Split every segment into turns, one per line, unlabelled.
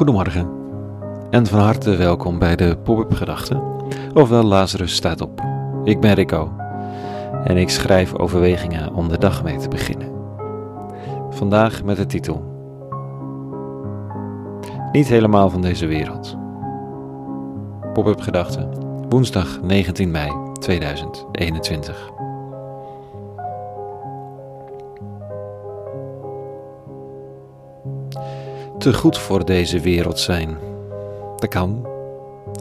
Goedemorgen en van harte welkom bij de Pop-up Gedachten, ofwel Lazarus staat op. Ik ben Rico en ik schrijf overwegingen om de dag mee te beginnen. Vandaag met de titel Niet helemaal van deze wereld. Pop-up Gedachten, woensdag 19 mei 2021. Te goed voor deze wereld zijn. Dat kan.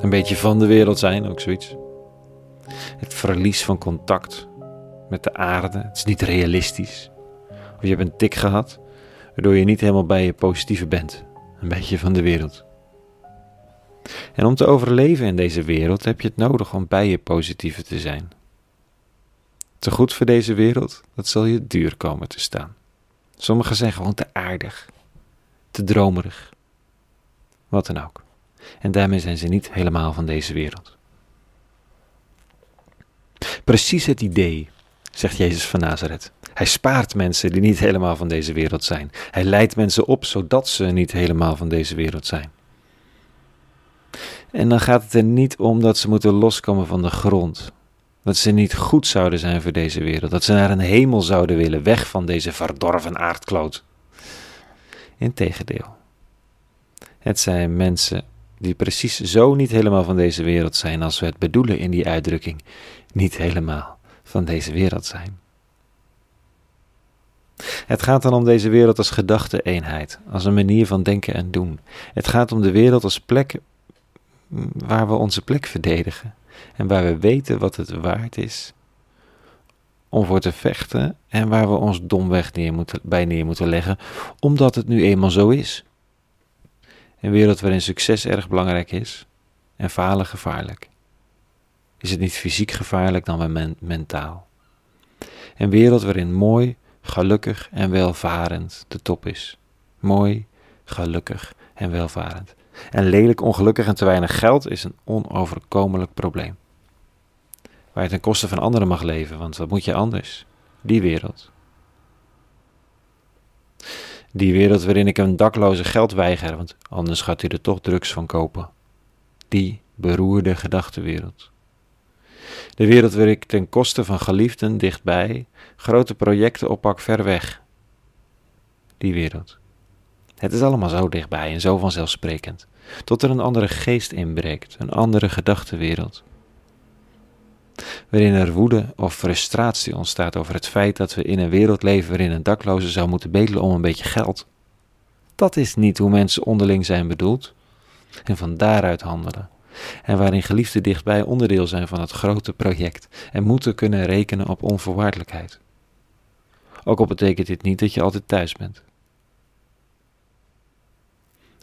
Een beetje van de wereld zijn, ook zoiets. Het verlies van contact met de aarde. Het is niet realistisch. Of je hebt een tik gehad, waardoor je niet helemaal bij je positieve bent. Een beetje van de wereld. En om te overleven in deze wereld heb je het nodig om bij je positieve te zijn. Te goed voor deze wereld, dat zal je duur komen te staan. Sommigen zijn gewoon te aardig dromerig. Wat dan ook. En daarmee zijn ze niet helemaal van deze wereld. Precies het idee, zegt Jezus van Nazareth. Hij spaart mensen die niet helemaal van deze wereld zijn. Hij leidt mensen op zodat ze niet helemaal van deze wereld zijn. En dan gaat het er niet om dat ze moeten loskomen van de grond. Dat ze niet goed zouden zijn voor deze wereld. Dat ze naar een hemel zouden willen, weg van deze verdorven aardkloot. Integendeel. Het zijn mensen die precies zo niet helemaal van deze wereld zijn als we het bedoelen in die uitdrukking, niet helemaal van deze wereld zijn. Het gaat dan om deze wereld als gedachte-eenheid, als een manier van denken en doen. Het gaat om de wereld als plek waar we onze plek verdedigen en waar we weten wat het waard is om voor te vechten en waar we ons domweg neer moeten, bij neer moeten leggen, omdat het nu eenmaal zo is. Een wereld waarin succes erg belangrijk is en falen gevaarlijk. Is het niet fysiek gevaarlijk dan wel mentaal? Een wereld waarin mooi, gelukkig en welvarend de top is. Mooi, gelukkig en welvarend. En lelijk, ongelukkig en te weinig geld is een onoverkomelijk probleem waar je ten koste van anderen mag leven, want wat moet je anders? Die wereld. Die wereld waarin ik een dakloze geld weiger, want anders gaat hij er toch drugs van kopen. Die beroerde gedachtenwereld. De wereld waar ik ten koste van geliefden dichtbij grote projecten oppak ver weg. Die wereld. Het is allemaal zo dichtbij en zo vanzelfsprekend, tot er een andere geest inbreekt, een andere gedachtenwereld waarin er woede of frustratie ontstaat over het feit dat we in een wereld leven waarin een dakloze zou moeten bedelen om een beetje geld. Dat is niet hoe mensen onderling zijn bedoeld en van daaruit handelen. En waarin geliefden dichtbij onderdeel zijn van het grote project en moeten kunnen rekenen op onvoorwaardelijkheid. Ook al betekent dit niet dat je altijd thuis bent.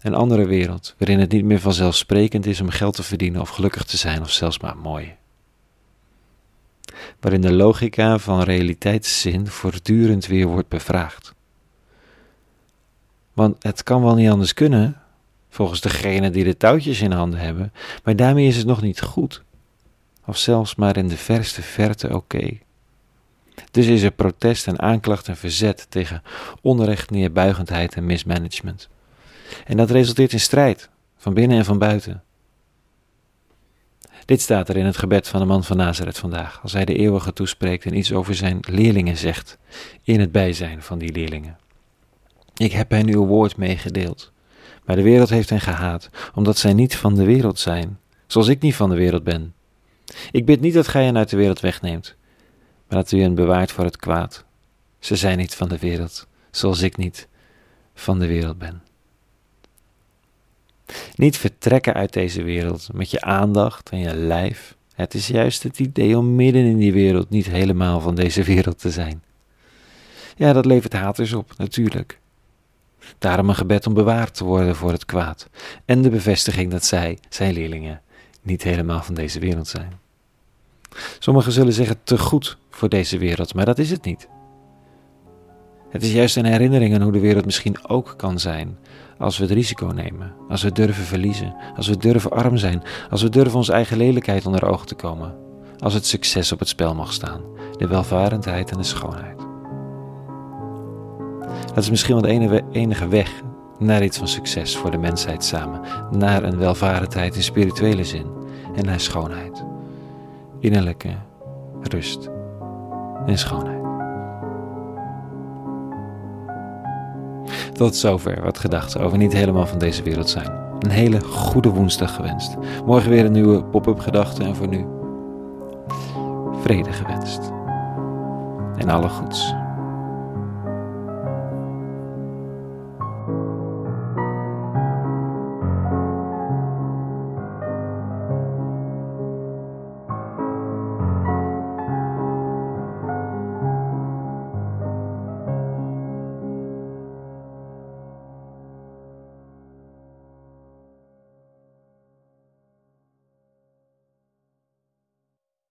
Een andere wereld waarin het niet meer vanzelfsprekend is om geld te verdienen of gelukkig te zijn of zelfs maar mooi waarin de logica van realiteitszin voortdurend weer wordt bevraagd. Want het kan wel niet anders kunnen, volgens degene die de touwtjes in handen hebben, maar daarmee is het nog niet goed, of zelfs maar in de verste verte oké. Dus is er protest en aanklacht en verzet tegen onrecht, neerbuigendheid en mismanagement. En dat resulteert in strijd, van binnen en van buiten. Dit staat er in het gebed van de man van Nazareth vandaag, als hij de eeuwige toespreekt en iets over zijn leerlingen zegt, in het bijzijn van die leerlingen. Ik heb hen uw woord meegedeeld, maar de wereld heeft hen gehaat, omdat zij niet van de wereld zijn, zoals ik niet van de wereld ben. Ik bid niet dat gij hen uit de wereld wegneemt, maar dat u hen bewaart voor het kwaad. Ze zijn niet van de wereld, zoals ik niet van de wereld ben. Niet vertrekken uit deze wereld met je aandacht en je lijf. Het is juist het idee om midden in die wereld niet helemaal van deze wereld te zijn. Ja, dat levert haters op, natuurlijk. Daarom een gebed om bewaard te worden voor het kwaad. En de bevestiging dat zij, zijn leerlingen, niet helemaal van deze wereld zijn. Sommigen zullen zeggen te goed voor deze wereld, maar dat is het niet. Het is juist een herinnering aan hoe de wereld misschien ook kan zijn als we het risico nemen, als we durven verliezen, als we durven arm zijn, als we durven onze eigen lelijkheid onder ogen te komen, als het succes op het spel mag staan, de welvarendheid en de schoonheid. Dat is misschien wel de enige weg Naar iets van succes voor de mensheid samen. Naar een welvarendheid in spirituele zin. En naar schoonheid. Innerlijke rust en schoonheid. Tot zover wat gedachten over niet helemaal van deze wereld zijn. Een hele goede woensdag gewenst. Morgen weer een nieuwe pop-up gedachte en voor nu vrede gewenst. En alle goeds.